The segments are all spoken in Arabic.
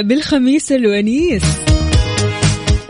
بالخميس الونيس.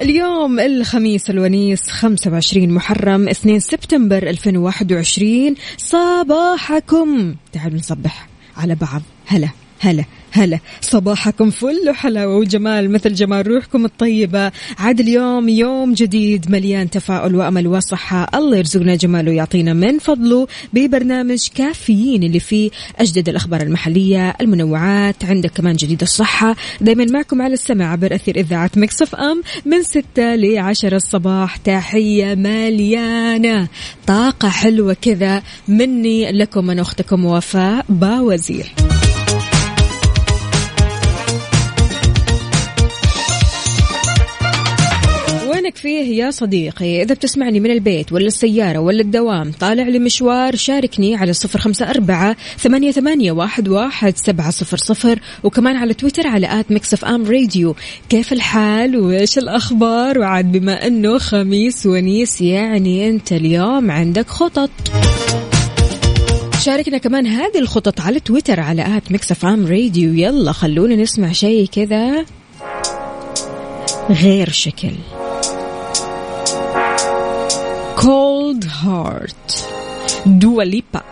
اليوم الخميس الونيس 25 محرم 2 سبتمبر 2021 صباحكم. تعالوا نصبح على بعض. هلا هلا هلا صباحكم فل وحلاوة وجمال مثل جمال روحكم الطيبة. عاد اليوم يوم جديد مليان تفاؤل وأمل وصحة. الله يرزقنا جماله ويعطينا من فضله ببرنامج كافيين اللي فيه أجدد الأخبار المحلية المنوعات عندك كمان جديد الصحة. دايما معكم على السمع عبر أثير إذاعة ميكس اف ام من 6 ل 10 الصباح. تحية مليانة. طاقة حلوة كذا مني لكم من أختكم وفاء باوزير. وينك فيه يا صديقي. إذا بتسمعني من البيت ولا السيارة ولا الدوام طالع لمشوار شاركني على صفر خمسة أربعة ثمانية, ثمانية واحد, واحد سبعة صفر صفر وكمان على تويتر على at ميكس أف أم راديو. كيف الحال؟ وإيش الأخبار؟ وعاد بما أنه خميس ونيس يعني أنت اليوم عندك خطط. شاركنا كمان هذه الخطط على تويتر على at Mix FM Radio. يلا خلونا نسمع شيء كذا غير شكل. Cold Heart. دوا ليبا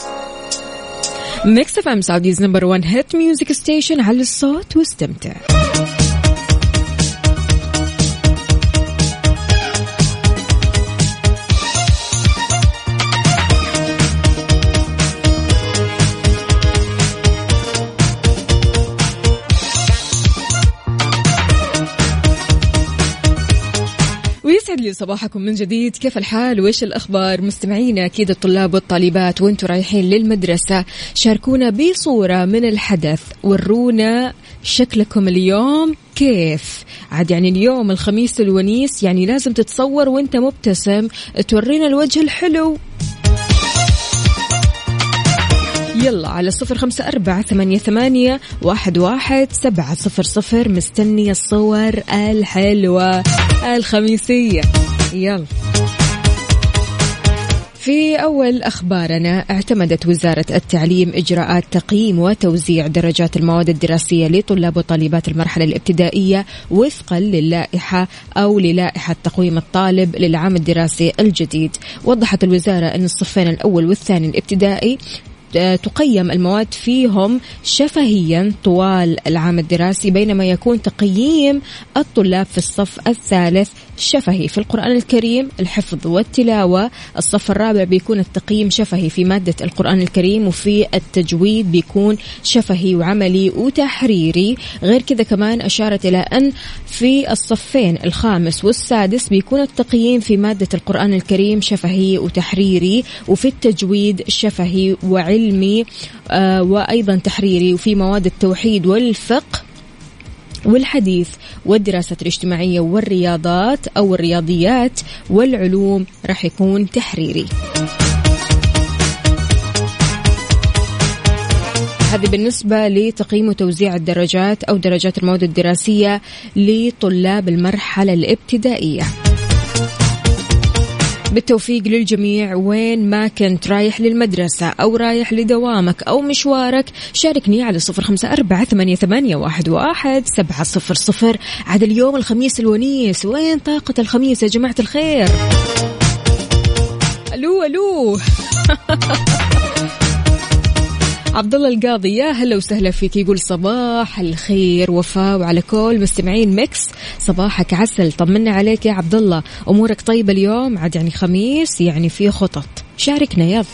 Mix FM Saudi's number 1 hit music station على الصوت واستمتع ويسعد لي صباحكم من جديد كيف الحال؟ وإيش الأخبار؟ مستمعينا أكيد الطلاب والطالبات وأنتم رايحين للمدرسة. شاركونا بصورة من الحدث ورونا شكلكم اليوم كيف؟ عاد يعني اليوم الخميس الونيس يعني لازم تتصور وأنت مبتسم تورينا الوجه الحلو. يلا على صفر خمسة أربعة ثمانية, ثمانية واحد, واحد سبعة صفر صفر مستنية الصور الحلوة الخميسية. يلا. في أول أخبارنا اعتمدت وزارة التعليم إجراءات تقييم وتوزيع درجات المواد الدراسية لطلاب وطالبات المرحلة الابتدائية وفقا للائحة أو للائحة تقويم الطالب للعام الدراسي الجديد. وضحت الوزارة أن الصفين الأول والثاني الابتدائي تقيم المواد فيهم شفهيا طوال العام الدراسي بينما يكون تقييم الطلاب في الصف الثالث شفهي. في القرآن الكريم الحفظ والتلاوة الصف الرابع بيكون التقييم شفهي. في مادة القرآن الكريم وفي التجويد بيكون شفهي وعملي وتحريري. غير كذا كمان أشارت إلى أن في الصفين الخامس والسادس بيكون التقييم في مادة القرآن الكريم شفهي وتحريري وفي التجويد شفهي وعلمي. آه وأيضا تحريري وفي مواد التوحيد والفقه والحديث والدراسات الاجتماعية والرياضات أو الرياضيات والعلوم. راح يكون تحريري. هذه بالنسبة لتقييم وتوزيع الدرجات أو درجات المواد الدراسية لطلاب المرحلة الابتدائية. بالتوفيق للجميع. وين ما كنت رايح للمدرسة أو رايح لدوامك أو مشوارك شاركني على صفر خمسة أربعة ثمانية, واحد سبعة صفر صفر. عاد اليوم الخميس الونيس. وين طاقة الخميس يا جماعة الخير؟ ألو ألو. عبد الله القاضي يا هلا وسهلا فيك. يقول صباح الخير وفاء وعلى كل مستمعين Mix. صباحك عسل. طمنا عليك يا عبد الله أمورك طيبة اليوم؟ عاد يعني خميس يعني في خطط. شاركنا يلا.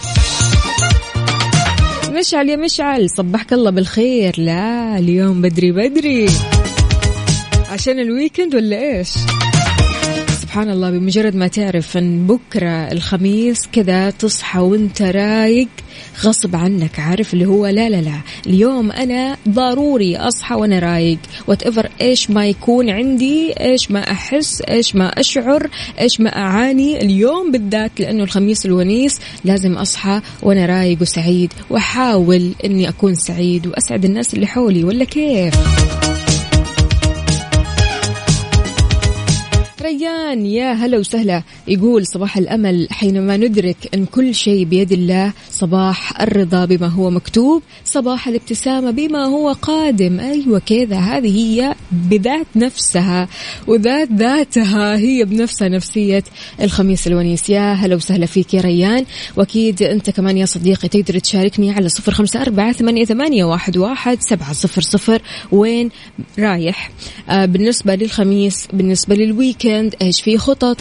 مشعل يا مشعل صبحك الله بالخير. لا اليوم بدري بدري. عشان ال weekend ولا إيش؟ سبحان الله بمجرد ما تعرف إن بكرة الخميس كذا تصحى وانت رايق. غصب عنك عارف؟ اللي هو لا لا لا. اليوم أنا ضروري أصحى وأنا رايق. whatever إيش ما يكون عندي إيش ما أحس إيش ما أشعر إيش ما أعاني اليوم بالذات لأنه الخميس الونيس لازم أصحى وأنا رايق وسعيد. وأحاول إني أكون سعيد وأسعد الناس اللي حولي. ولا كيف؟ ريان يا هلا وسهلا. يقول صباح الأمل حينما ندرك أن كل شيء بيد الله صباح الرضا بما هو مكتوب صباح الابتسامة بما هو قادم. أيوه كذا هذه هي بذات نفسها وذات ذاتها هي بنفسها نفسية الخميس الونيس. يا هلا وسهلا فيك يا ريان. وأكيد أنت كمان يا صديقي تقدر تشاركني على صفر أربعة ثمانيه, ثمانية واحد, واحد سبعة صفر صفر. وين رايح؟ آه بالنسبة للخميس بالنسبة لل weekend إيش في خطط؟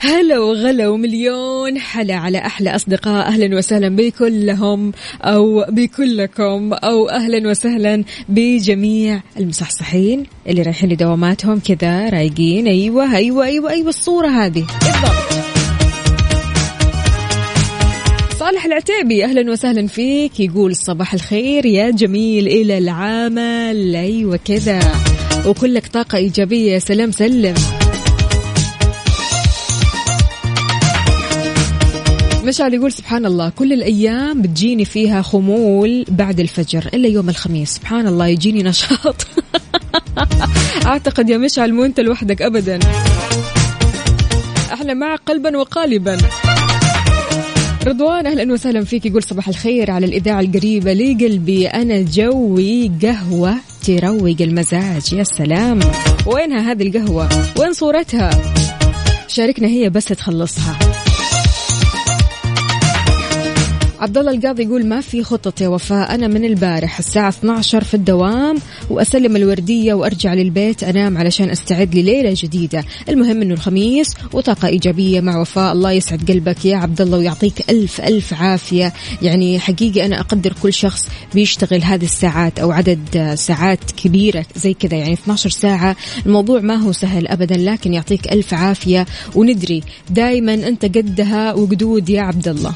هلا وغلا ومليون حلا على أحلى أصدقاء. أهلا وسهلا بكلهم أو بكلكم أو أهلا وسهلا بجميع المصحصحين اللي رايحين لدواماتهم كذا رايقين. أيوه أيوه أيوه أيوه الصورة هذه. بالضبط. صالح العتيبي أهلا وسهلا فيك. يقول صباح الخير يا جميل إلى العمل. أيوه كذا. وكلك طاقة إيجابية يا سلام سلم. مشعل يقول سبحان الله كل الأيام بتجيني فيها خمول بعد الفجر إلا يوم الخميس. سبحان الله يجيني نشاط. أعتقد يا مشعل مو أنت لوحدك أبدا. إحنا معك قلبا وقالبا. رضوان أهلا وسهلا فيك. يقول صباح الخير على الإذاعة القريبة. لقلبي أنا جوي قهوة تروق المزاج. يا سلام. وينها هذه القهوة؟ وين صورتها؟ شاركنا هي بس تخلصها. عبد الله القاضي يقول ما في خطط يا وفاء. أنا من البارح الساعة 12 في الدوام وأسلم الوردية وأرجع للبيت أنام علشان أستعد لليلة جديده المهم إنه الخميس وطاقة إيجابية مع وفاء. الله يسعد قلبك يا عبد الله ويعطيك ألف ألف عافية. يعني حقيقي أنا أقدر كل شخص بيشتغل هذه الساعات أو عدد ساعات كبيرة زي كذا. يعني 12 ساعة الموضوع ما هو سهل ابدا لكن يعطيك ألف عافية. وندري دائما أنت قدها وقدود يا عبد الله.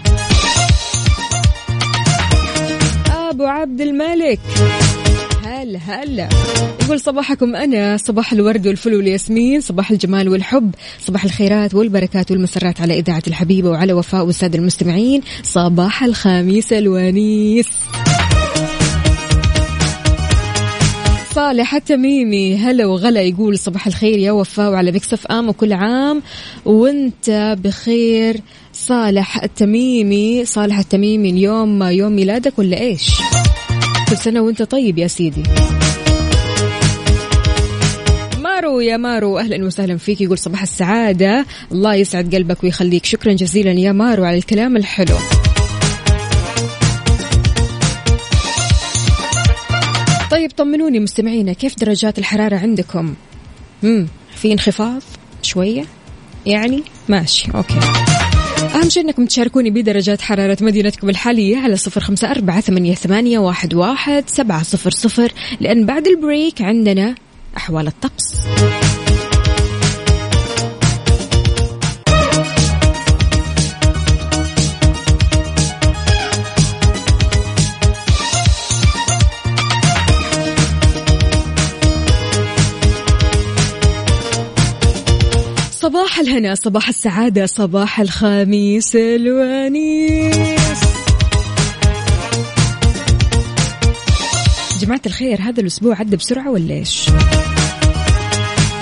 أبو عبد الملك. هلا هلا. يقول صباحكم أنا صباح الورد والفل والياسمين صباح الجمال والحب صباح الخيرات والبركات والمسرات على إذاعة الحبيبة وعلى وفاء والساده المستمعين. صباح الخميس الونيس. صالح التميمي. هلا وغلا يقول صباح الخير يا وفاء وعلى Mix FM وكل عام. وانت بخير صالح التميمي. صالح التميمي اليوم يوم ميلادك ولا إيش؟ كل سنة وانت طيب يا سيدي. مارو يا مارو أهلا وسهلا فيك. يقول صباح السعادة. الله يسعد قلبك ويخليك. شكرا جزيلا يا مارو على الكلام الحلو. طيب طمنوني مستمعينا كيف درجات الحرارة عندكم؟ امم في انخفاض شوية؟ يعني؟ ماشي okay. أهم شيء أنكم تشاركوني بدرجات حرارة مدينتكم الحالية على صفر خمسة أربعة ثمانية, ثمانية واحد, واحد سبعة صفر صفر لأن بعد ال break عندنا أحوال الطقس. صباح الهنا صباح السعادة صباح الخميس الونيس. جماعة الخير هذا الأسبوع عدى بسرعة ولا إيش؟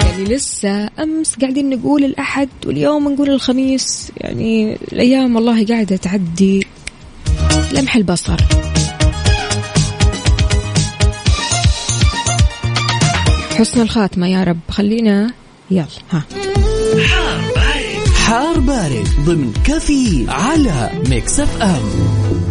يعني لسه أمس قاعدين نقول الأحد واليوم نقول الخميس. يعني الأيام والله قاعدة تعدي لمح البصر. حسن الخاتمة يا رب خلينا يلا ها. حار بارد. ضمن كفي على ميكس أف أم.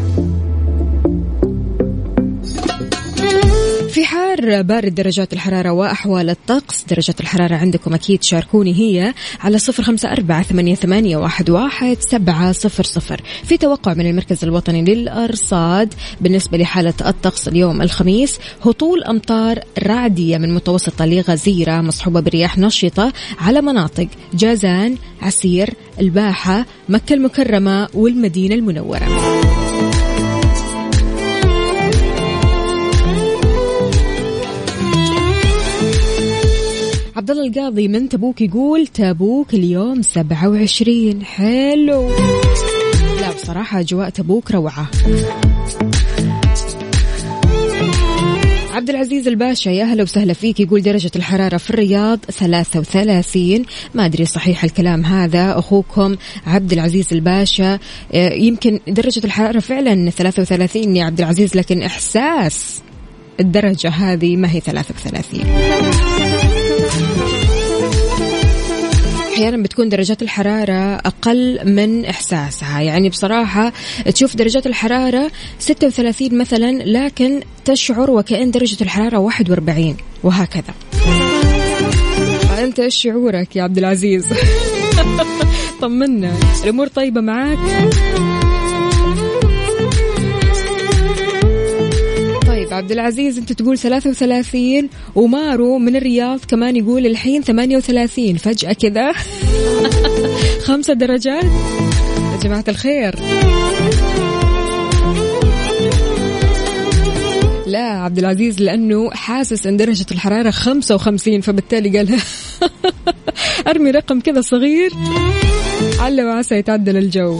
في حار بارد درجات الحرارة وأحوال الطقس. درجة الحرارة عندكم أكيد شاركوني هي على صفر خمسة أربعة ثمانية, ثمانية واحد, واحد سبعة صفر صفر. في توقع من المركز الوطني للأرصاد بالنسبة لحالة الطقس اليوم الخميس هطول أمطار رعدية من متوسطة لغزيرة مصحوبة برياح نشطة على مناطق جازان عسير الباحة مكة المكرمة والمدينة المنورة. عبد الله القاضي من تبوك يقول تبوك اليوم 27 حلو. لا بصراحة أجواء تبوك روعة. عبد العزيز الباشا يا أهلا وسهلا فيك يقول درجة الحرارة في الرياض 33 ما أدري صحيح الكلام هذا. أخوكم عبد العزيز الباشا آه، يمكن درجة الحرارة فعلا 33 يا عبد العزيز لكن إحساس الدرجة هذه ما هي 33 أحيانا بتكون درجات الحرارة أقل من إحساسها. يعني بصراحة تشوف درجات الحرارة 36 مثلا لكن تشعر وكأن درجة الحرارة 41 وهكذا. أنت إيش شعورك يا عبد العزيز؟ طمنا الأمور طيبة معك عبد العزيز انت تقول 33 ومارو من الرياض كمان يقول الحين 38 فجأة كذا. خمسة درجات. يا جماعة الخير. لا عبد العزيز لأنه حاسس إن درجة الحرارة 55 فبالتالي قال أرمي رقم كذا صغير. على وعسى يتعدل الجو.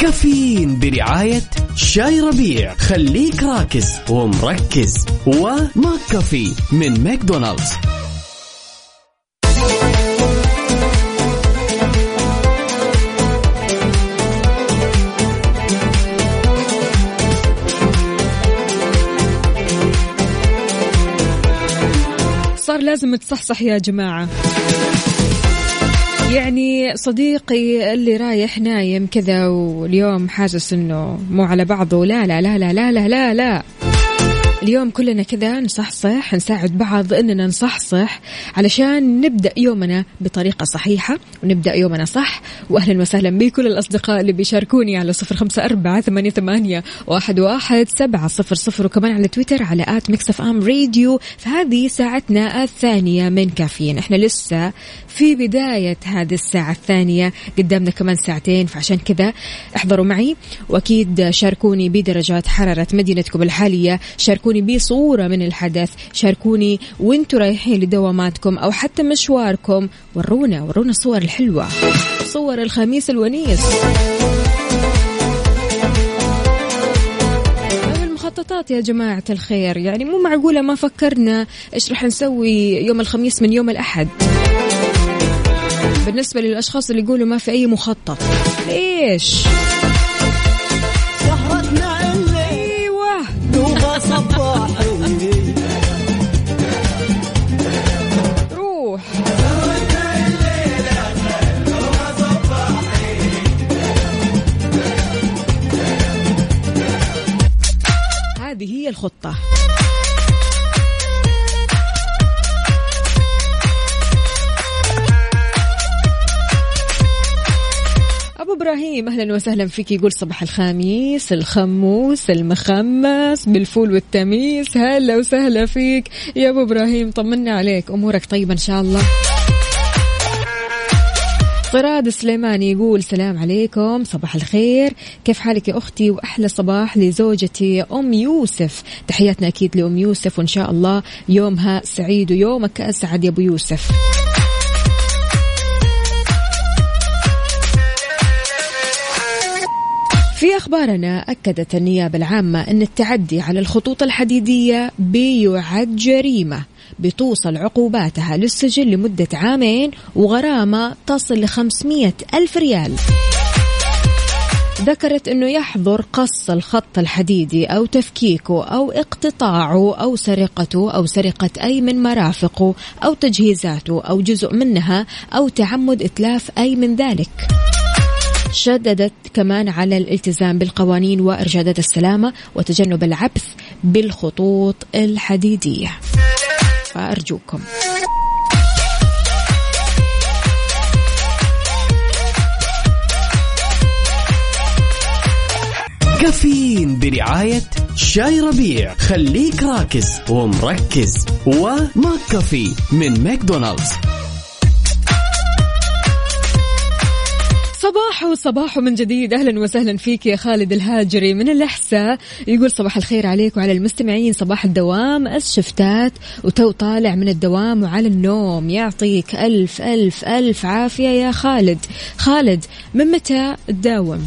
Caffeine برعاية شاي ربيع. خليك راكز ومركز. وماك كافي من ماكدونالدز. صار لازم تصحصح يا جماعة. يعني صديقي اللي رايح نايم كذا واليوم حاسس إنه مو على بعضه لا لا لا لا لا لا لا. اليوم كلنا كذا نصحصح نساعد بعض إننا نصحصح علشان نبدأ يومنا بطريقة صحيحة ونبدأ يومنا صح. واهلا وسهلا بكل الأصدقاء اللي بيشاركوني على صفر خمسة أربعة ثمانية, ثمانية واحد, واحد سبعة صفر صفر وكمان على تويتر على at Mix FM Radio. فهذه ساعتنا الثانية من كافيين. إحنا لسه في بداية هذه الساعة الثانية قدامنا كمان ساعتين فعشان كذا احضروا معي. وأكيد شاركوني بدرجات حرارة مدينتكم الحالية. شاركوني بصورة من الحدث. شاركوني وأنتم رايحين لدواماتكم أو حتى مشواركم. ورونا ورونا الصور الحلوة. صور الخميس الونيس. أو المخططات يا جماعة الخير. يعني مو معقولة ما فكرنا إيش رح نسوي يوم الخميس من يوم الأحد. بالنسبة للأشخاص اللي يقولوا ما في أي مخطط. ليش؟ الخطة. أبو إبراهيم أهلا وسهلا فيك. يقول صباح الخميس الخموس المخمس بالفول والتميس. هلا وسهلا فيك. يا أبو إبراهيم طمنا عليك. أمورك طيبة إن شاء الله. طراد سليماني يقول سلام عليكم صباح الخير. كيف حالك يا أختي؟ وأحلى صباح لزوجتي أم يوسف. تحياتنا أكيد لأم يوسف وإن شاء الله يومها سعيد ويومك أسعد يا أبو يوسف. في أخبارنا أكدت النيابة العامة أن التعدي على الخطوط الحديدية بيعد جريمة بتوصل عقوباتها للسجن لمدة عامين وغرامة تصل ل 500 ألف ريال. ذكرت أنه يحظر قص الخط الحديدي أو تفكيكه أو اقتطاعه أو سرقته أو سرقة أي من مرافقه أو تجهيزاته أو جزء منها أو تعمد إتلاف أي من ذلك. شددت كمان على الالتزام بالقوانين وإرشادات السلامة وتجنب العبث بالخطوط الحديدية. فأرجوكم. كافيين برعاية شاي ربيع. خليك راكز ومركز. وماك كافي من ماكدونالدز. صباح وصباح من جديد. أهلا وسهلا فيك يا خالد الهاجري من الأحساء. يقول صباح الخير عليك وعلى المستمعين. صباح الدوام الشفتات وتو طالع من الدوام وعلى النوم. يعطيك ألف ألف ألف عافية يا خالد. خالد من متى تداوم؟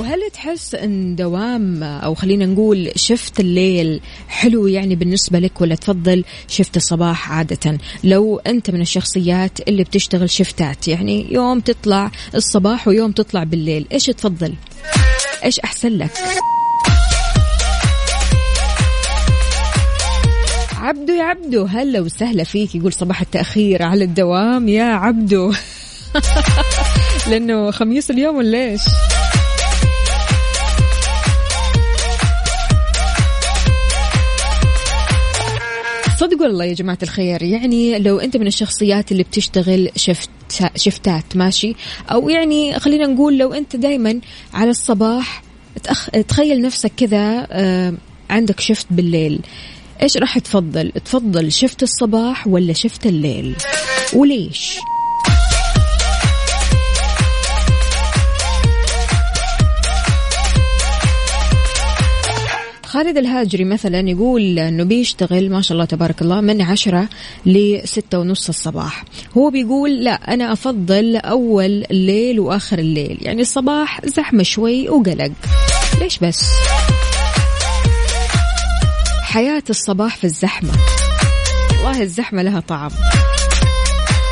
وهل تحس إن دوام أو خلينا نقول شفت الليل حلو يعني بالنسبة لك ولا تفضل شفت الصباح عادة؟ لو أنت من الشخصيات اللي بتشتغل شفتات يعني يوم تطلع الصباح ويوم تطلع بالليل إيش تفضل؟ إيش أحسن لك؟ عبدو يا عبدو هلا وسهلا فيك يقول صباح التأخير على الدوام يا عبدو. لأنه خميس اليوم ولا إيش؟ والله يا جماعة الخير يعني لو أنت من الشخصيات اللي بتشتغل شفت شفتات ماشي؟ أو يعني خلينا نقول لو أنت دايما على الصباح تأخ... تخيل نفسك كذا آه، عندك شفت بالليل. إيش راح تفضل؟ تفضل شفت الصباح ولا شفت الليل؟ وليش؟ خالد الهاجري مثلا يقول إنه بيشتغل ما شاء الله تبارك الله من عشرة لستة ونص الصباح. هو بيقول لا أنا أفضل أول الليل وآخر الليل. يعني الصباح زحمة شوي وقلق. ليش بس؟ حياة الصباح في الزحمة. والله الزحمة لها طعم.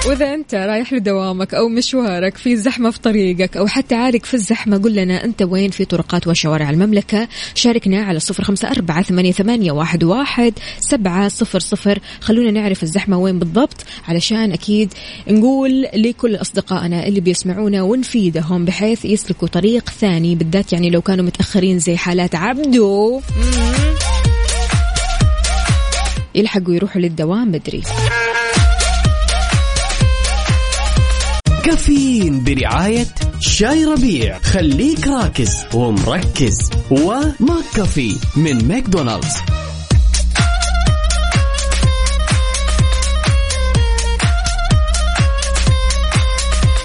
وإذا أنت رايح لدوامك أو مشوارك في زحمة في طريقك أو حتى عارق في الزحمة قل لنا أنت وين في طرقات وشوارع المملكة؟ شاركنا على صفر خمسة أربعة ثمانية, ثمانية واحد, واحد سبعة صفر صفر. خلونا نعرف الزحمة وين بالضبط علشان أكيد نقول لكل أصدقائنا اللي بيسمعونا ونفيدهم بحيث يسلكوا طريق ثاني بالذات يعني لو كانوا متأخرين زي حالات عبدو. يلحقوا يروحوا للدوام بدري. كافيين برعاية شاي ربيع. خليك راكز ومركز. وماك كافي من ماكدونالدز.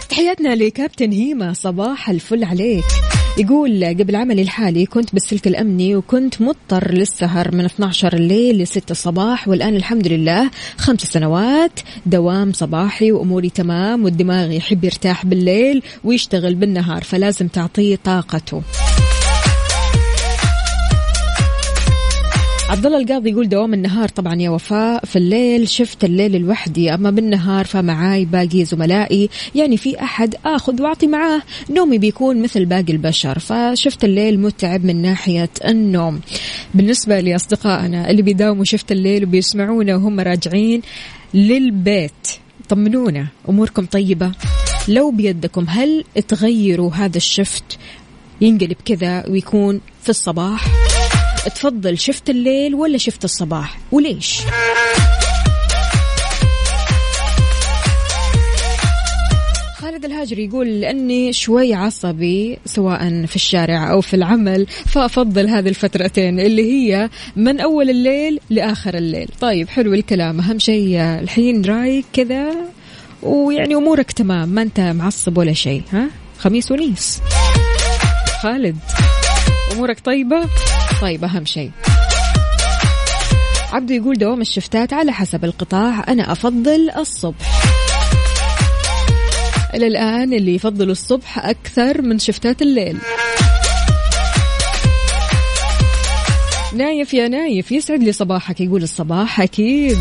تحياتنا لكابتن هيما. صباح الفل عليك. يقول قبل عملي الحالي كنت بالسلك الأمني وكنت مضطر للسهر من 12 الليل ل 6 الصباح والآن الحمد لله خمس سنوات دوام صباحي وأموري تمام والدماغ يحب يرتاح بالليل ويشتغل بالنهار فلازم تعطيه طاقته. عبد الله القاضي يقول دوام النهار طبعا يا وفاء. في الليل شفت الليل لوحدي أما بالنهار فمعاي باقي زملائي. يعني في أحد آخذ وأعطي معاه. نومي بيكون مثل باقي البشر. فشفت الليل متعب من ناحية النوم. بالنسبة لأصدقائنا اللي بيداوموا شفت الليل وبيسمعونا وهم راجعين للبيت. طمنونا أموركم طيبة. لو بيدكم هل تغيروا هذا الشفت؟ ينقلب كذا ويكون في الصباح. تفضل شفت الليل ولا شفت الصباح؟ وليش؟ خالد الهاجري يقول لأني شوي عصبي سواء في الشارع أو في العمل فأفضل هذه الفترتين اللي هي من أول الليل لآخر الليل. طيب حلو الكلام. أهم شيء الحين رايق كذا ويعني أمورك تمام ما أنت معصب ولا شيء ها؟ خميس ونيس. خالد أمورك طيبة؟ طيب أهم شيء. عبدو يقول دوام الشفتات على حسب القطاع أنا أفضل الصبح. إلى الآن اللي يفضلوا الصبح أكثر من شفتات الليل. نايف يا نايف يسعد لي صباحك يقول الصباح أكيد.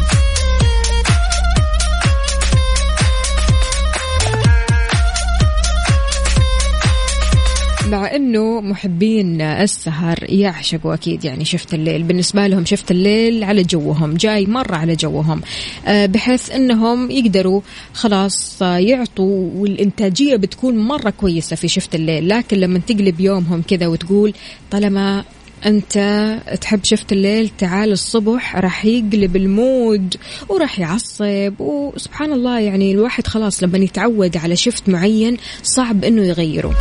مع إنه محبين السهر يعشقوا أكيد يعني شفت الليل. بالنسبة لهم شفت الليل على جوهم جاي مرة على جوهم آه، بحيث إنهم يقدروا خلاص يعطوا والإنتاجية بتكون مرة كويسة في شفت الليل. لكن لما تقلب يومهم كذا وتقول طالما أنت تحب شفت الليل تعال الصبح راح يقلب المود وراح يعصب. وسبحان الله يعني الواحد خلاص لما يتعود على شفت معين صعب إنه يغيره.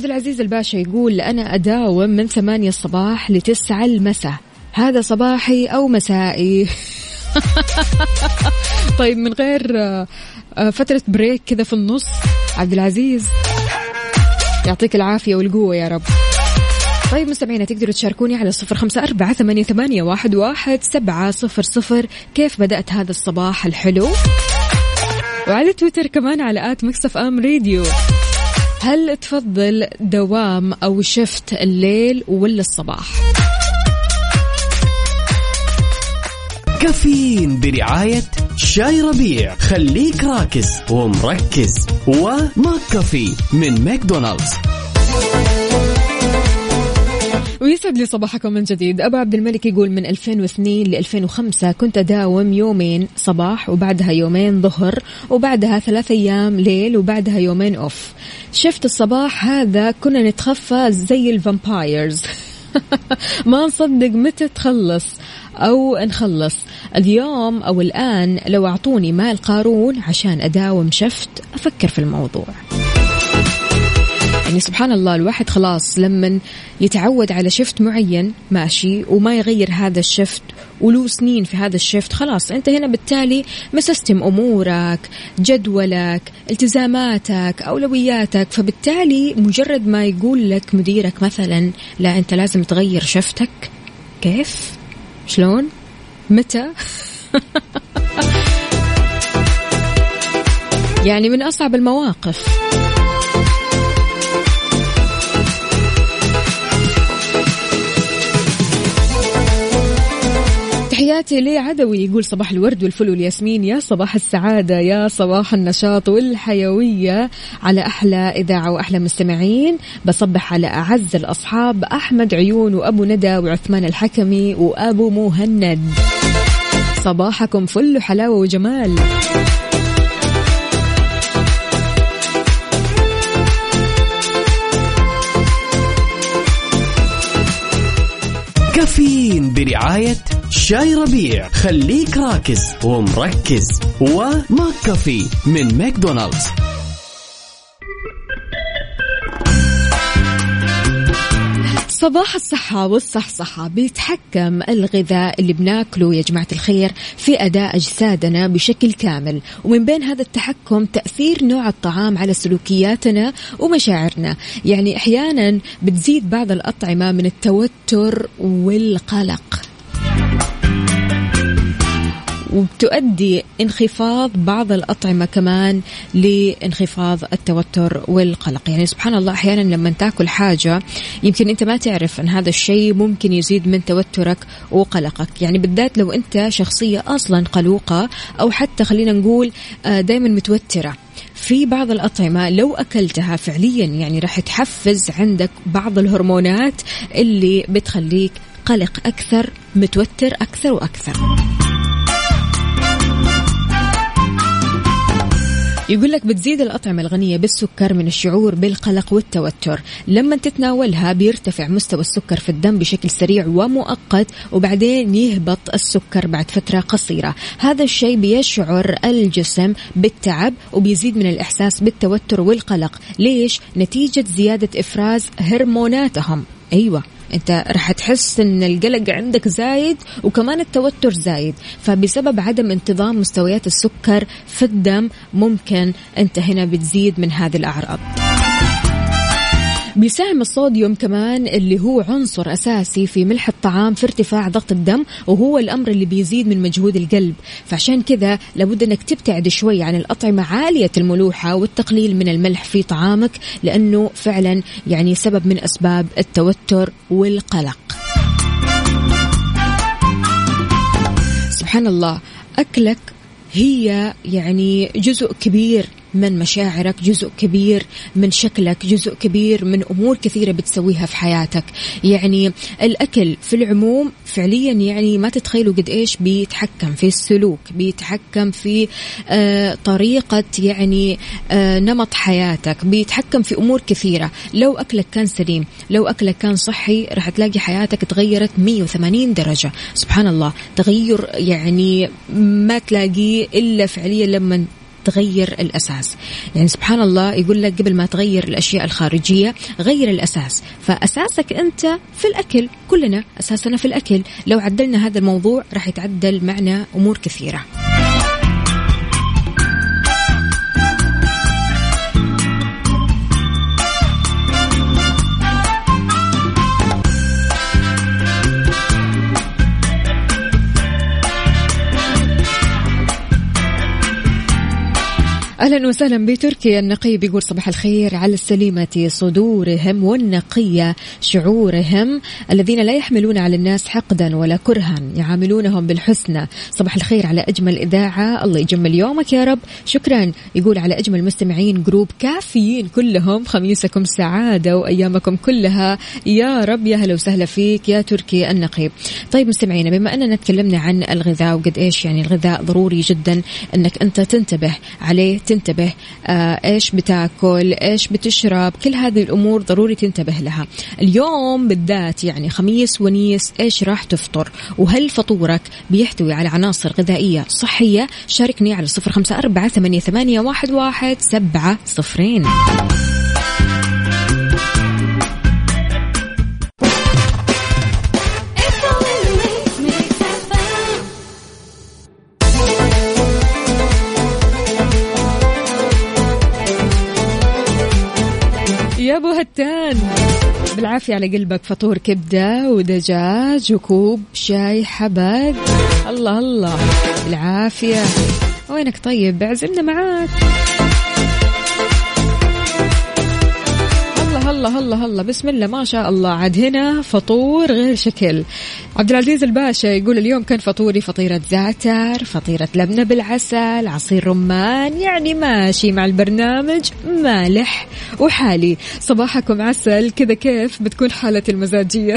عبد العزيز الباشا يقول أنا أداوم من ثمانية الصباح لتسعة المساء. هذا صباحي أو مسائي. طيب من غير آه، فترة break كذا في النص عبد العزيز يعطيك العافية والقوة يا رب. طيب مستمعينا تقدروا تشاركوني على صفر خمسة أربعة ثمانية, ثمانية واحد, واحد سبعة صفر صفر. كيف بدأت هذا الصباح الحلو؟ وعلى تويتر كمان على at Mix FM Radio. هل تفضل دوام أو shift الليل ولا الصباح؟ كافيين برعاية شاي ربيع. خليك راكز ومركز. و McCafé من ماكدونالدز. ويسعد لي صباحكم من جديد. أبو عبد الملك يقول من 2002 ل 2005 كنت أداوم يومين صباح وبعدها يومين ظهر وبعدها ثلاث أيام ليل وبعدها يومين off. Shift الصباح هذا كنا نتخفى زي ال vampires. ما نصدق متى تخلص أو نخلص. اليوم أو الآن لو أعطوني مال قارون عشان أداوم شفت أفكر في الموضوع. يعني سبحان الله الواحد خلاص لما يتعود على شفت معين ماشي وما يغير هذا الشفت وله سنين في هذا الشفت خلاص أنت هنا بالتالي مسستم أمورك جدولك التزاماتك أولوياتك فبالتالي مجرد ما يقول لك مديرك مثلا لا أنت لازم تغير شفتك كيف؟ شلون؟ متى؟ يعني من أصعب المواقف. تحياتي لي عدوي يقول صباح الورد والفل والياسمين. يا صباح السعادة يا صباح النشاط والحيوية. على أحلى إذاعة وأحلى مستمعين بصبح على أعز الأصحاب أحمد عيون وأبو ندى وعثمان الحكمي وأبو مهند. صباحكم فل حلاوة وجمال. برعاية شاي ربيع. خليك راكز ومركز. وماك كافي من ماكدونالدز. صباح الصحة والصحصحة بيتحكم الغذاء اللي بناكله يا جماعة الخير في أداء أجسادنا بشكل كامل. ومن بين هذا التحكم تأثير نوع الطعام على سلوكياتنا ومشاعرنا. يعني أحيانا بتزيد بعض الأطعمة من التوتر والقلق. وبتؤدي انخفاض بعض الأطعمة كمان لانخفاض التوتر والقلق. يعني سبحان الله أحيانا لما تاكل حاجة يمكن أنت ما تعرف أن هذا الشيء ممكن يزيد من توترك وقلقك. يعني بالذات لو أنت شخصية أصلا قلوقة أو حتى خلينا نقول دائما متوترة. في بعض الأطعمة لو أكلتها فعليا يعني راح تحفز عندك بعض الهرمونات اللي بتخليك قلق أكثر متوتر أكثر وأكثر. يقول لك بتزيد الأطعمة الغنية بالسكر من الشعور بالقلق والتوتر. لما تتناولها بيرتفع مستوى السكر في الدم بشكل سريع ومؤقت وبعدين يهبط السكر بعد فترة قصيرة. هذا الشيء بيشعر الجسم بالتعب وبيزيد من الإحساس بالتوتر والقلق. ليش؟ نتيجة زيادة إفراز هرموناتهم. أيوة. انت راح تحس إن القلق عندك زايد وكمان التوتر زايد. فبسبب عدم انتظام مستويات السكر في الدم ممكن أنت هنا بتزيد من هذه الأعراض. بيساهم الصوديوم كمان اللي هو عنصر أساسي في ملح الطعام في ارتفاع ضغط الدم وهو الأمر اللي بيزيد من مجهود القلب. فعشان كذا لابد أنك تبتعد شوي عن الأطعمة عالية الملوحة والتقليل من الملح في طعامك لأنه فعلا يعني سبب من أسباب التوتر والقلق. سبحان الله أكلك هي يعني جزء كبير من مشاعرك جزء كبير من شكلك جزء كبير من أمور كثيرة بتسويها في حياتك. يعني الأكل في العموم فعليا يعني ما تتخيلوا قد إيش بيتحكم في السلوك بيتحكم في آه طريقة يعني آه نمط حياتك بيتحكم في أمور كثيرة. لو أكلك كان سليم لو أكلك كان صحي راح تلاقي حياتك تغيرت 180 درجة. سبحان الله تغير يعني ما تلاقيه إلا فعليا لما تغير الأساس. يعني سبحان الله يقول لك قبل ما تغير الأشياء الخارجية غير الأساس. فأساسك أنت في الأكل كلنا أساسنا في الأكل. لو عدلنا هذا الموضوع راح يتعدل معنا أمور كثيرة. أهلا وسهلا بتركيا. النقيب يقول صباح الخير على السليمة صدورهم والنقية شعورهم الذين لا يحملون على الناس حقدا ولا كرها يعاملونهم بالحسنى. صباح الخير على أجمل إذاعة. الله يجمل يومك يا رب. شكرا. يقول على أجمل مستمعين جروب كافيين كلهم خميسكم سعادة وأيامكم كلها. يا رب يا هلا وسهلا فيك يا تركي النقيب طيب مستمعينا بما أننا تكلمنا عن الغذاء وقد إيش يعني الغذاء ضروري جدا أنك أنت تنتبه عليه تنتبه آه إيش بتاكل إيش بتشرب كل هذه الأمور ضروري تنتبه لها. اليوم بالذات يعني خميس ونيس إيش راح تفطر؟ وهل فطورك بيحتوي على عناصر غذائية صحية؟ شاركني على صفر خمسة أربعة ثمانية, ثمانية واحد, واحد سبعة صفرين. هتان بالعافية على قلبك فطور كبدة ودجاج وكوب شاي حبق الله الله. بالعافية. وينك طيب؟ اعزمنا معاك. الله الله الله بسم الله ما شاء الله. عاد هنا فطور غير شكل. عبد العزيز الباشا يقول اليوم كان فطوري فطيرة زعتر فطيرة لبنة بالعسل عصير رمان يعني ماشي مع البرنامج مالح وحالي. صباحكم عسل. كذا كيف بتكون حالتي المزاجية؟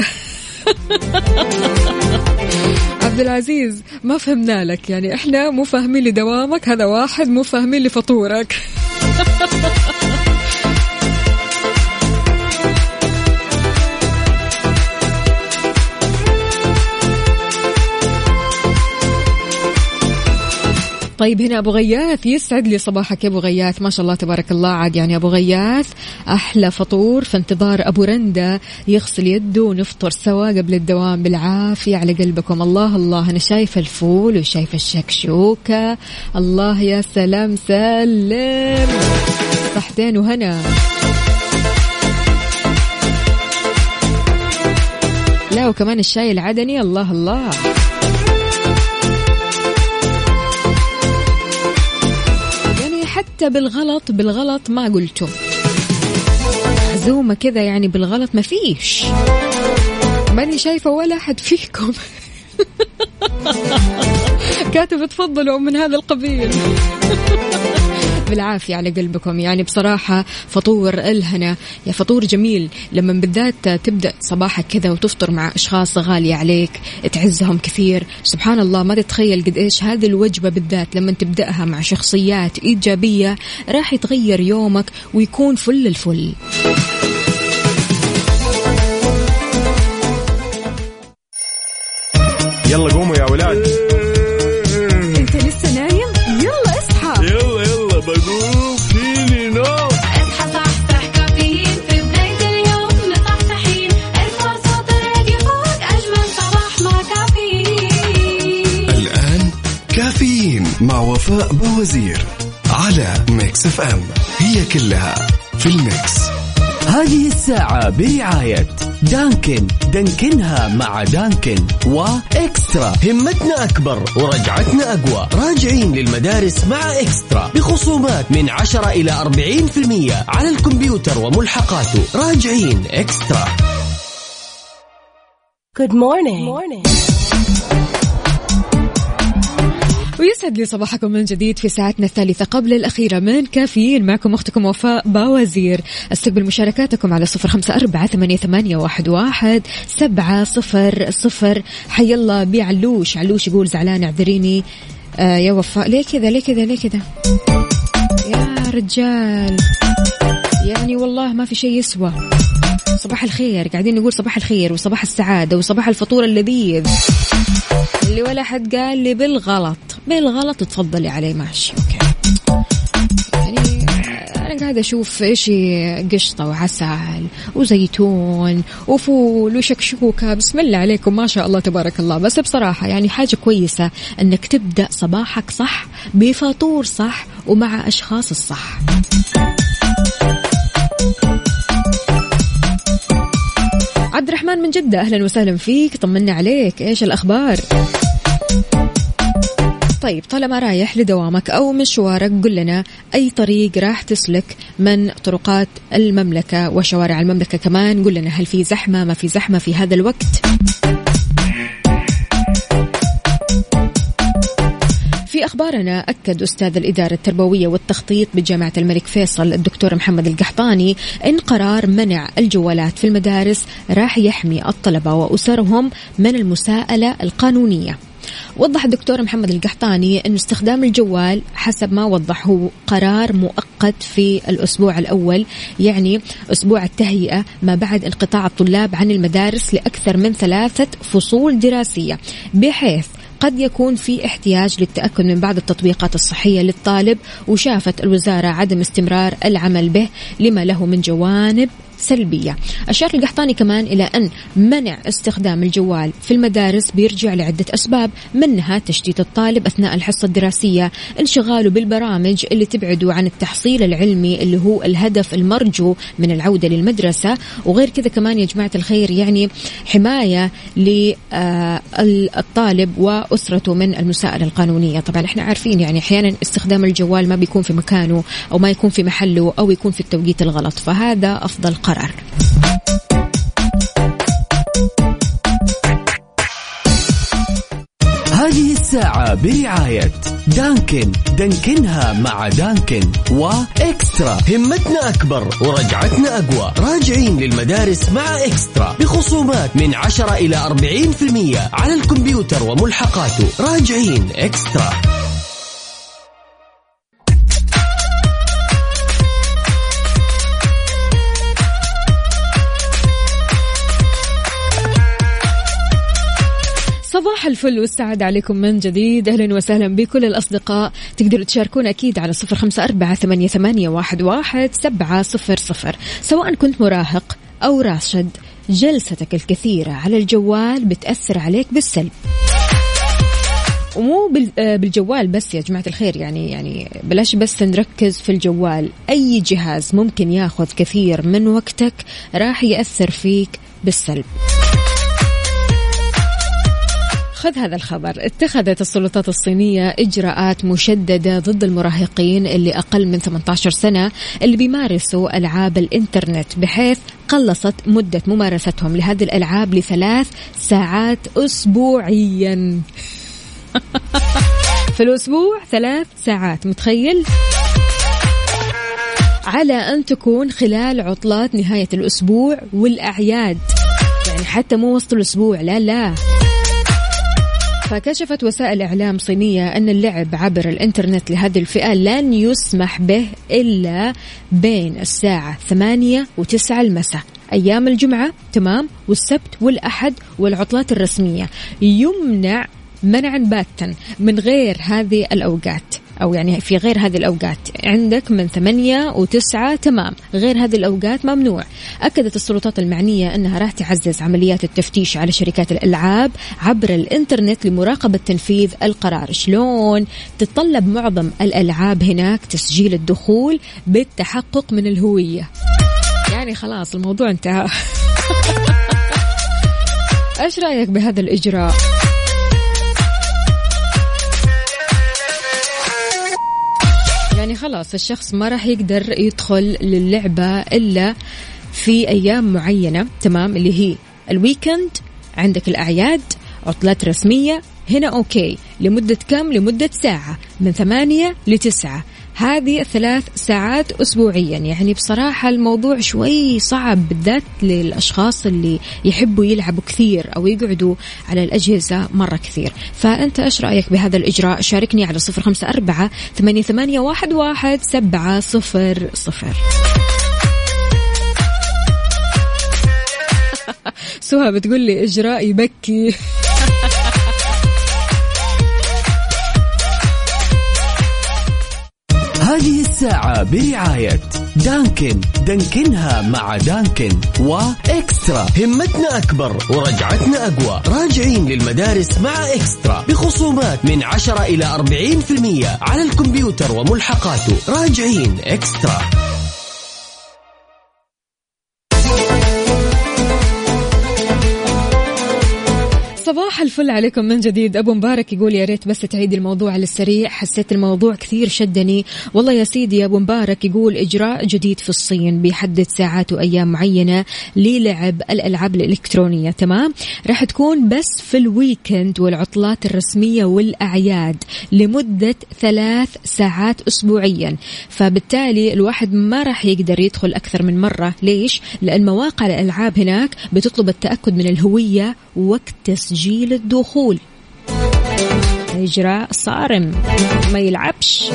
عبد العزيز ما فهمنا لك. يعني إحنا مو فاهمين لدوامك هذا واحد مو فاهمين لفطورك. طيب هنا أبو غياث يسعد لي صباحك يا أبو غياث. ما شاء الله تبارك الله. عاد يعني أبو غياث أحلى فطور في انتظار أبو رندا. يغسل يده ونفطر سوا قبل الدوام. بالعافية على قلبكم. الله الله. أنا شايفة الفول وشايفة الشكشوكه الله يا سلام سلم. صحتين وهنا. لا وكمان الشاي العدني. الله الله. بالغلط بالغلط ما قلتم عزومة كذا يعني بالغلط ما فيش. ماني شايفة ولا أحد فيكم. كاتب تفضلوا من هذا القبيل. بالعافية على قلبكم. يعني بصراحة فطور الهنا يا فطور جميل. لما بالذات تبدأ صباحك كذا وتفطر مع أشخاص غالية عليك تعزهم كثير. سبحان الله ما تتخيل قد إيش هذه الوجبة بالذات لما تبدأها مع شخصيات إيجابية راح يتغير يومك ويكون فل الفل. يلا قوموا يا ولاد. وفاء بوزير على Mix FM. هي كلها في ال mix. هذه الساعة برعاية دانكن. دانكنها مع دانكن وإكسترا همتنا أكبر ورجعتنا أقوى. راجعين للمدارس مع إكسترا. بخصومات من 10 إلى 40% على الكمبيوتر وملحقاته. راجعين إكسترا. Good morning. ويسعد لي صباحكم من جديد في ساعتنا الثالثة قبل الأخيرة من كافيين. معكم أختكم وفاء باوزير. أستقبل مشاركاتكم على صفر خمسة أربعة ثمانية, واحد, سبعة صفر صفر. حي الله بي علوش علوش يقول زعلان اعذريني آه يا وفاء ليه كذا؟ ليه كذا؟ ليه كذا؟ يا رجال. يعني والله ما في شيء يسوى. صباح الخير. قاعدين نقول صباح الخير وصباح السعادة وصباح الفطور اللذيذ. اللي ولا حد قال لي بالغلط. بالغلط تفضلي عليه ماشي أوكي. يعني أنا قاعدة أشوف إيش قشطة وعسل وزيتون وفول وشكشوكه بسم الله عليكم ما شاء الله تبارك الله. بس بصراحة يعني حاجة كويسة إنك تبدأ صباحك صح بفطور صح ومع أشخاص الصح. عبد الرحمن من جدة. أهلا وسهلا فيك. طمنا عليك. إيش الأخبار؟ طيب طالما رايح لدوامك أو مشوارك قل لنا أي طريق راح تسلك من طرقات المملكة وشوارع المملكة كمان. قل لنا هل في زحمة ما في زحمة في هذا الوقت؟ في أخبارنا أكد أستاذ الإدارة التربوية والتخطيط بجامعة الملك فيصل الدكتور محمد القحطاني إن قرار منع الجوالات في المدارس راح يحمي الطلبة وأسرهم من المساءلة القانونية. وضح الدكتور محمد القحطاني أن استخدام الجوال حسب ما وضح هو قرار مؤقت في الأسبوع الأول يعني أسبوع التهيئة ما بعد انقطاع الطلاب عن المدارس لأكثر من ثلاثة فصول دراسية بحيث قد يكون في احتياج للتأكد من بعض التطبيقات الصحية للطالب وشافت الوزارة عدم استمرار العمل به لما له من جوانب سلبية. أشار القحطاني كمان إلى أن منع استخدام الجوال في المدارس بيرجع لعدة أسباب منها تشتيت الطالب أثناء الحصة الدراسية انشغاله بالبرامج اللي تبعده عن التحصيل العلمي اللي هو الهدف المرجو من العودة للمدرسة. وغير كذا كمان يا جماعة الخير يعني حماية للطالب وأسرته من المساءلة القانونية. طبعا إحنا عارفين يعني أحيانا استخدام الجوال ما بيكون في مكانه أو ما يكون في محله أو يكون في التوقيت الغلط فهذا أفضل قرار هذه الساعة برعاية دانكن. دانكنها مع دانكن وإكسترا. همتنا أكبر ورجعتنا أقوى. راجعين للمدارس مع إكسترا. بخصومات من 10 إلى 40% على الكمبيوتر وملحقاته. راجعين إكسترا. صباح الفل والسعادة عليكم من جديد. أهلا وسهلا بكل الأصدقاء. تقدروا تشاركونا أكيد على صفر خمسة أربعة ثمانية, واحد, سبعة صفر صفر. سواء كنت مراهق أو راشد جلستك الكثيرة على الجوال بتأثر عليك بالسلب. ومو آه، بالجوال بس يا جماعة الخير يعني يعني بلاش بس نركز في الجوال. أي جهاز ممكن ياخذ كثير من وقتك راح يأثر فيك بالسلب. خذ هذا الخبر. اتخذت السلطات الصينية إجراءات مشددة ضد المراهقين اللي أقل من 18 سنة اللي بيمارسوا ألعاب الإنترنت بحيث قلصت مدة ممارستهم لهذه الألعاب لثلاث ساعات أسبوعيا. في الأسبوع ثلاث ساعات متخيل؟ على أن تكون خلال عطلات نهاية الأسبوع والأعياد. يعني حتى مو وسط الأسبوع لا لا. فكشفت وسائل إعلام صينية أن اللعب عبر الإنترنت لهذه الفئة لن يسمح به إلا بين الساعة ثمانية وتسعة المساء. أيام الجمعة تمام والسبت والأحد والعطلات الرسمية. يمنع منعا باتا من غير هذه الأوقات. أو يعني في غير هذه الأوقات. عندك من ثمانية وتسعة تمام. غير هذه الأوقات ممنوع. أكدت السلطات المعنية أنها راح تعزز عمليات التفتيش على شركات الألعاب عبر الإنترنت لمراقبة تنفيذ القرار. شلون تتطلب معظم الألعاب هناك تسجيل الدخول بالتحقق من الهوية؟ يعني خلاص الموضوع انتهى. إيش رأيك بهذا الإجراء؟ يعني خلاص الشخص ما راح يقدر يدخل للعبة إلا في أيام معينة تمام؟ اللي هي ال weekend عندك الأعياد عطلات رسمية هنا okay لمدة كم؟ لمدة ساعة من ثمانية لتسعة. هذه ثلاث ساعات أسبوعيا. يعني بصراحة الموضوع شوي صعب بالذات للأشخاص اللي يحبوا يلعبوا كثير أو يقعدوا على الأجهزة مرة كثير. فأنت إيش رأيك بهذا الإجراء؟ شاركني على صفر خمسة أربعة ثمانية, واحد, واحد سبعة صفر صفر. سهى بتقول لي إجراء يبكي. هذه الساعة برعاية دانكن. دانكنها مع دانكن وإكسترا. همتنا أكبر ورجعتنا أقوى. راجعين للمدارس مع إكسترا. بخصومات من 10 إلى 40% على الكمبيوتر وملحقاته. راجعين إكسترا. صباح الفل عليكم من جديد. أبو مبارك يقول يا ريت بس تعيد الموضوع على السريع. حسيت الموضوع كثير شدني. والله يا سيدي يا أبو مبارك يقول إجراء جديد في الصين بيحدد ساعات وأيام معينة للعب الألعاب الإلكترونية. تمام؟ راح تكون بس في الويكند والعطلات الرسمية والأعياد لمدة ثلاث ساعات اسبوعيا. فبالتالي الواحد ما راح يقدر يدخل أكثر من مرة. ليش؟ لأن مواقع الألعاب هناك بتطلب التأكد من الهوية وقت تسجيل الدخول. إجراء صارم ما يلعبش.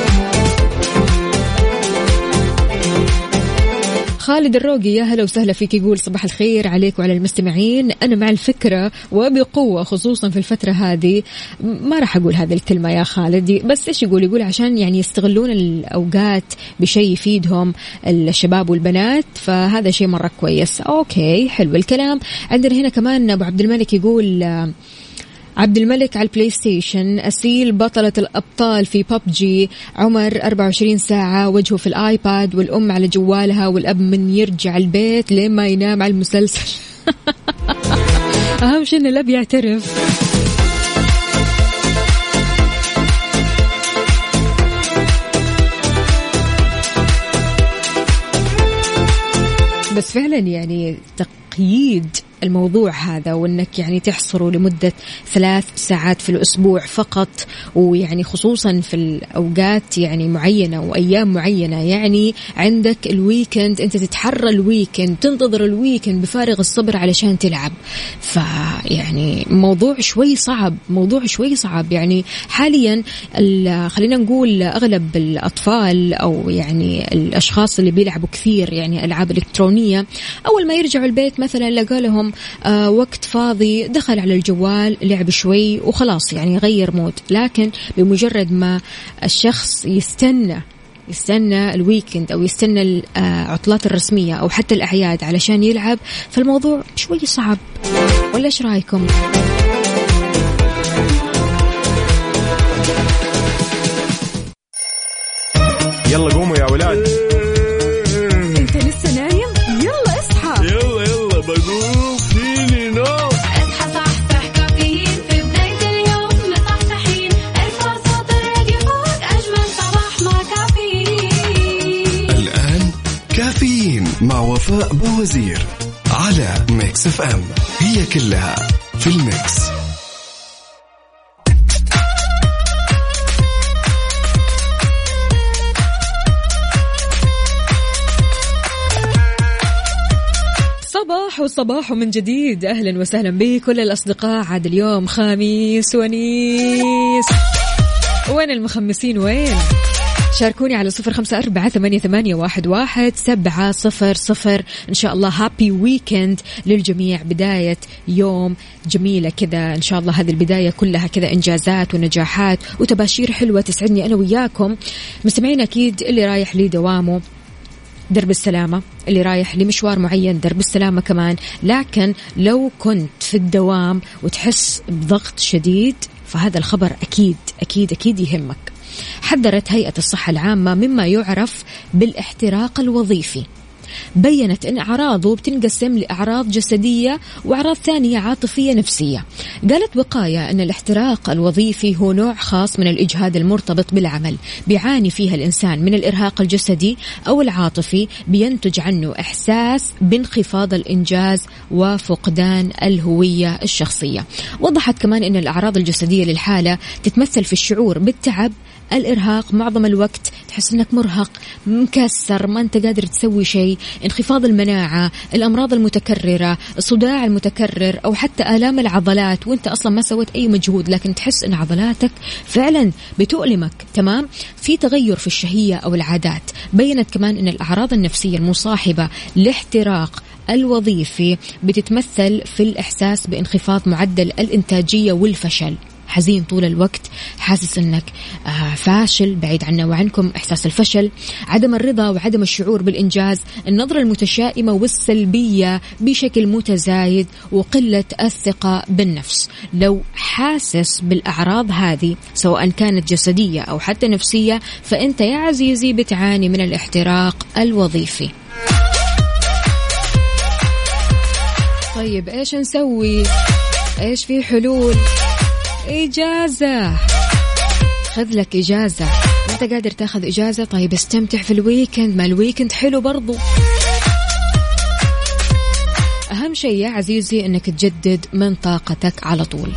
خالد الروقي يا هلا وسهلا فيك. يقول صباح الخير عليك وعلى المستمعين. أنا مع الفكرة وبقوة خصوصا في الفترة هذه. ما راح أقول هذه الكلمة يا خالد بس إيش يقول؟ يقول عشان يعني يستغلون الأوقات بشيء يفيدهم الشباب والبنات فهذا شيء مرة كويس. أوكي حلو الكلام. عندنا هنا كمان أبو عبد الملك يقول عبد الملك على البلاي ستيشن أسيل بطلة الأبطال في ببجي عمر 24 ساعة وجهه في الآيباد والأم على جوالها والأب من يرجع البيت لين ما ينام على المسلسل. أهم شيء إن الأب يعترف. بس فعلا يعني تقييد الموضوع هذا وإنك يعني تحصره لمدة ثلاث ساعات في الأسبوع فقط ويعني خصوصا في الأوقات يعني معينة وأيام معينة. يعني عندك ال weekend أنت تتحرى ال weekend تنتظر ال weekend بفارغ الصبر علشان تلعب. فيعني موضوع شوي صعب موضوع شوي صعب. يعني حاليا ال- خلينا نقول أغلب الأطفال أو يعني الأشخاص اللي بيلعبوا كثير يعني ألعاب إلكترونية أول ما يرجعوا البيت مثلا لقى لهم آه وقت فاضي دخل على الجوال لعب شوي وخلاص يعني غير mood. لكن بمجرد ما الشخص يستنى يستنى ال weekend أو يستنى العطلات الرسمية أو حتى الأعياد علشان يلعب فالموضوع شوي صعب. ولا إيش رأيكم؟ يلا قوموا يا ولاد. كافيين مع وفاء بوزير على Mix FM هي كلها في ال Mix. صباح وصباح من جديد. أهلا وسهلا بكل الأصدقاء. عاد اليوم خميس ونيس. وين المخمسين؟ وين؟ شاركوني على صفر خمسة أربعة ثمانية, ثمانية واحد, واحد سبعة صفر صفر. إن شاء الله هابي ويكند للجميع. بداية يوم جميلة كذا. إن شاء الله هذه البداية كلها كذا إنجازات ونجاحات وتباشير حلوة تسعدني أنا وياكم. مستمعين أكيد اللي رايح لدوامه درب السلامة اللي رايح لمشوار معين درب السلامة كمان. لكن لو كنت في الدوام وتحس بضغط شديد فهذا الخبر أكيد أكيد أكيد يهمك. حذرت هيئة الصحة العامة مما يعرف بالاحتراق الوظيفي. بينت أن أعراضه بتنقسم لأعراض جسدية وأعراض ثانية عاطفية نفسية. قالت وقاية أن الاحتراق الوظيفي هو نوع خاص من الإجهاد المرتبط بالعمل بيعاني فيها الإنسان من الإرهاق الجسدي أو العاطفي بينتج عنه إحساس بانخفاض الإنجاز وفقدان الهوية الشخصية. وضحت كمان أن الأعراض الجسدية للحالة تتمثل في الشعور بالتعب الإرهاق معظم الوقت تحس أنك مرهق مكسر ما أنت قادر تسوي شيء انخفاض المناعة الأمراض المتكررة الصداع المتكرر أو حتى آلام العضلات وأنت أصلا ما سويت أي مجهود لكن تحس أن عضلاتك فعلا بتؤلمك. تمام؟ في تغير في الشهية أو العادات. بينت كمان أن الأعراض النفسية المصاحبة لاحتراق الوظيفي بتتمثل في الإحساس بانخفاض معدل الإنتاجية والفشل. حزين طول الوقت حاسس إنك آه، فاشل بعيد عنا وعنكم إحساس الفشل عدم الرضا وعدم الشعور بالإنجاز النظرة المتشائمة والسلبية بشكل متزايد وقلة الثقة بالنفس. لو حاسس بالأعراض هذه سواء كانت جسدية أو حتى نفسية فأنت يا عزيزي بتعاني من الاحتراق الوظيفي. طيب إيش نسوي؟ إيش في حلول؟ إجازة. خذ لك إجازة. أنت قادر تاخذ إجازة؟ طيب استمتع في ال weekend. ما ال weekend حلو برضو. أهم شيء يا عزيزي أنك تجدد من طاقتك على طول.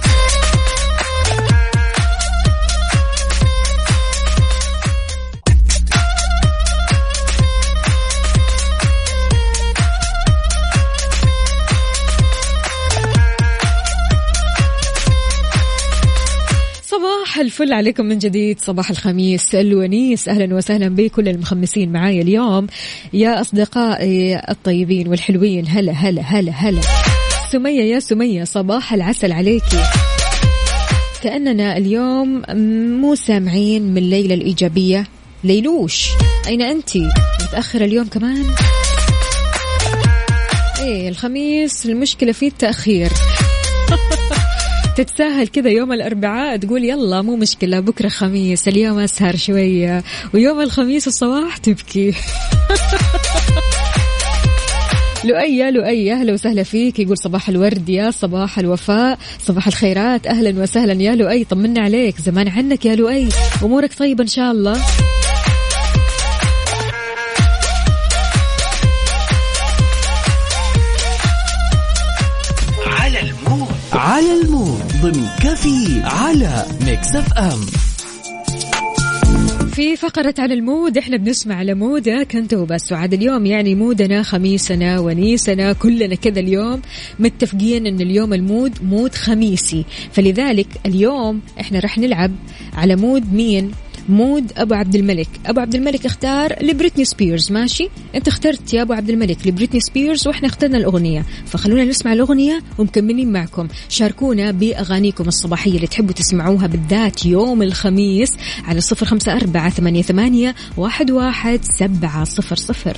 صباح الفل عليكم من جديد. صباح الخميس الونيس. أهلا وسهلا بكل المخمسين معايا اليوم. يا أصدقائي الطيبين والحلوين هلا هلا هلا هلا. سمية يا سمية صباح العسل عليكي. كأننا اليوم مو سامعين من ليلى الإيجابية. ليلوش أين أنت؟ متأخرة اليوم كمان؟ إيه الخميس المشكلة فيه التأخير. تتساهل كذا يوم الأربعاء تقول يلا مو مشكلة بكرة خميس اليوم أسهر شوية. ويوم الخميس الصباح تبكي. لؤي لؤي أهلا وسهلا فيك. يقول صباح الورد يا صباح الوفاء. صباح الخيرات أهلا وسهلا يا لؤي. طمنا عليك زمان عنك يا لؤي. أمورك طيبة إن شاء الله. على ال mood ضمن كافيين على Mix FM. في فقرة عن ال mood إحنا بنسمع ل mood ك انت وبس. وعاد اليوم يعني mood نا خميسنا ونيسنا كلنا كذا اليوم متفقين إن اليوم ال mood mood خميسي. فلذلك اليوم إحنا راح نلعب على mood مين؟ mood أبو عبد الملك. أبو عبد الملك اختار لبريتني سبيرز ماشي؟ أنت اخترت يا أبو عبد الملك لبريتني سبيرز وإحنا اخترنا الأغنية. فخلونا نسمع الأغنية ومكملين معكم. شاركونا بأغانيكم الصباحية اللي تحبوا تسمعوها بالذات يوم الخميس على صفر خمسة أربعة ثمانية, ثمانية واحد, واحد سبعة صفر صفر.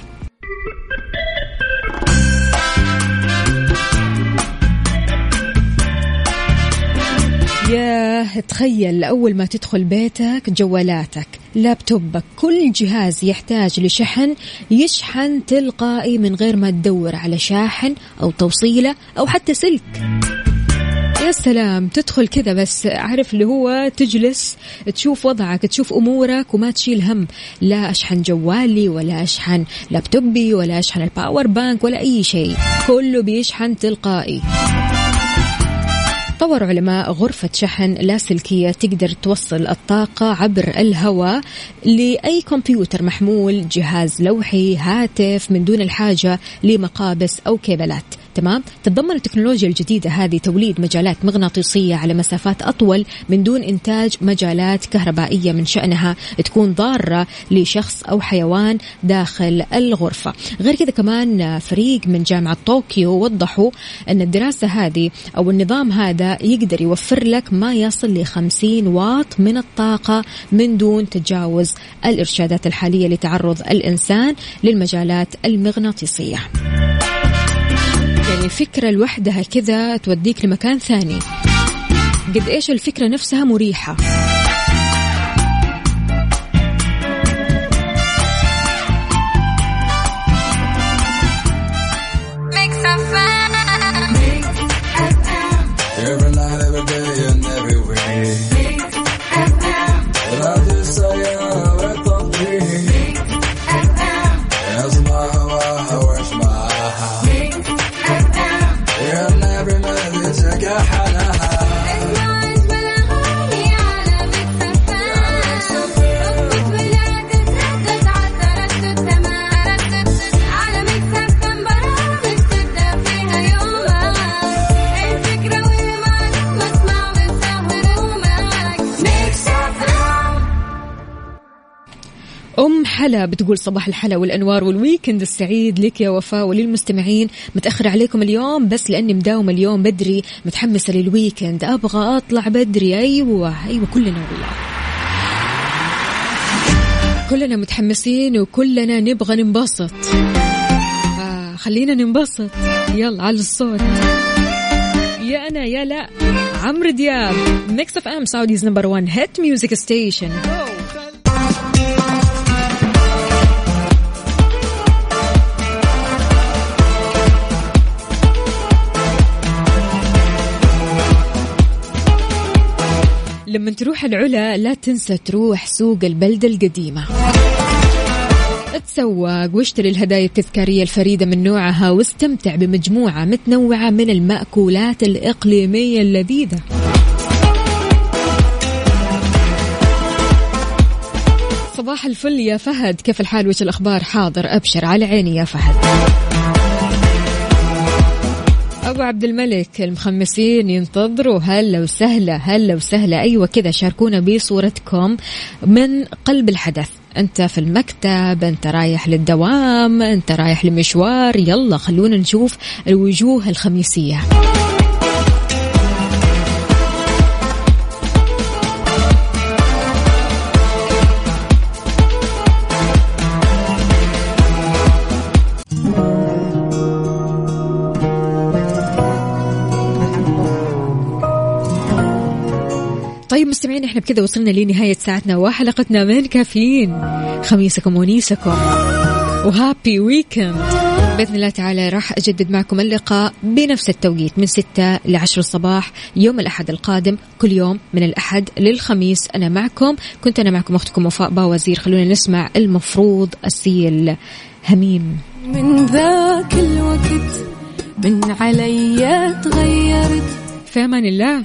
ياه تخيل أول ما تدخل بيتك جوالاتك لابتوبك كل جهاز يحتاج لشحن يشحن تلقائي من غير ما تدور على شاحن أو توصيلة أو حتى سلك. يا سلام تدخل كذا بس عارف اللي هو تجلس تشوف وضعك تشوف أمورك وما تشيل هم. لا أشحن جوالي ولا أشحن لابتوبي ولا أشحن ال power bank ولا أي شيء. كله بيشحن تلقائي. طور علماء غرفة شحن لاسلكية تقدر توصل الطاقة عبر الهواء لأي كمبيوتر محمول جهاز لوحي هاتف من دون الحاجة لمقابس أو كيبلات. تمام تتضمن التكنولوجيا الجديدة هذه توليد مجالات مغناطيسية على مسافات أطول من دون إنتاج مجالات كهربائية من شأنها تكون ضارة لشخص أو حيوان داخل الغرفة. غير كذا كمان فريق من جامعة طوكيو وضحوا أن الدراسة هذه أو النظام هذا يقدر يوفر لك ما يصل ل 50 واط من الطاقة من دون تجاوز الإرشادات الحالية لتعرض الإنسان للمجالات المغناطيسية. يعني فكرة لوحدها كذا توديك لمكان ثاني. قد إيش الفكرة نفسها مريحة؟ حلا بتقول صباح الحلا والأنوار وال weekend السعيد لك يا وفاء وللمستمعين. متأخر عليكم اليوم بس لأني مداومة اليوم بدري متحمسة لل weekend أبغى أطلع بدري. أيوة أيوة كلنا والله. كلنا متحمسين وكلنا نبغى ننبسط. آه خلينا ننبسط. يلا على الصوت. يا أنا يا لا. عمرو دياب Mix FM Saudi's number 1 hit music station لما تروح العلا لا تنسى تروح سوق البلدة القديمة. تسوق واشتري الهدايا التذكارية الفريدة من نوعها واستمتع بمجموعة متنوعة من المأكولات الإقليمية اللذيذة. صباح الفل يا فهد. كيف الحال؟ وش الأخبار؟ حاضر أبشر. على عيني يا فهد. أبو عبد الملك المخمسين ينتظروا هلا وسهلا هلا وسهلا. أيوة كذا شاركونا بصورتكم من قلب الحدث. أنت في المكتب أنت رايح للدوام أنت رايح لمشوار. يلا خلونا نشوف الوجوه الخميسية. إحنا بكذا وصلنا لنهاية ساعتنا وحلقتنا من كافيين. خميسكم ونيسكم. وهابي ويكند بإذن الله تعالى راح أجدد معكم اللقاء بنفس التوقيت من 6 ل 10 الصباح يوم الأحد القادم. كل يوم من الأحد للخميس أنا معكم. كنت أنا معكم أختكم وفاء باوزير. خلونا نسمع المفروض أسيل هميم. من ذاك الوقت من علي تغيرت. في أمان الله.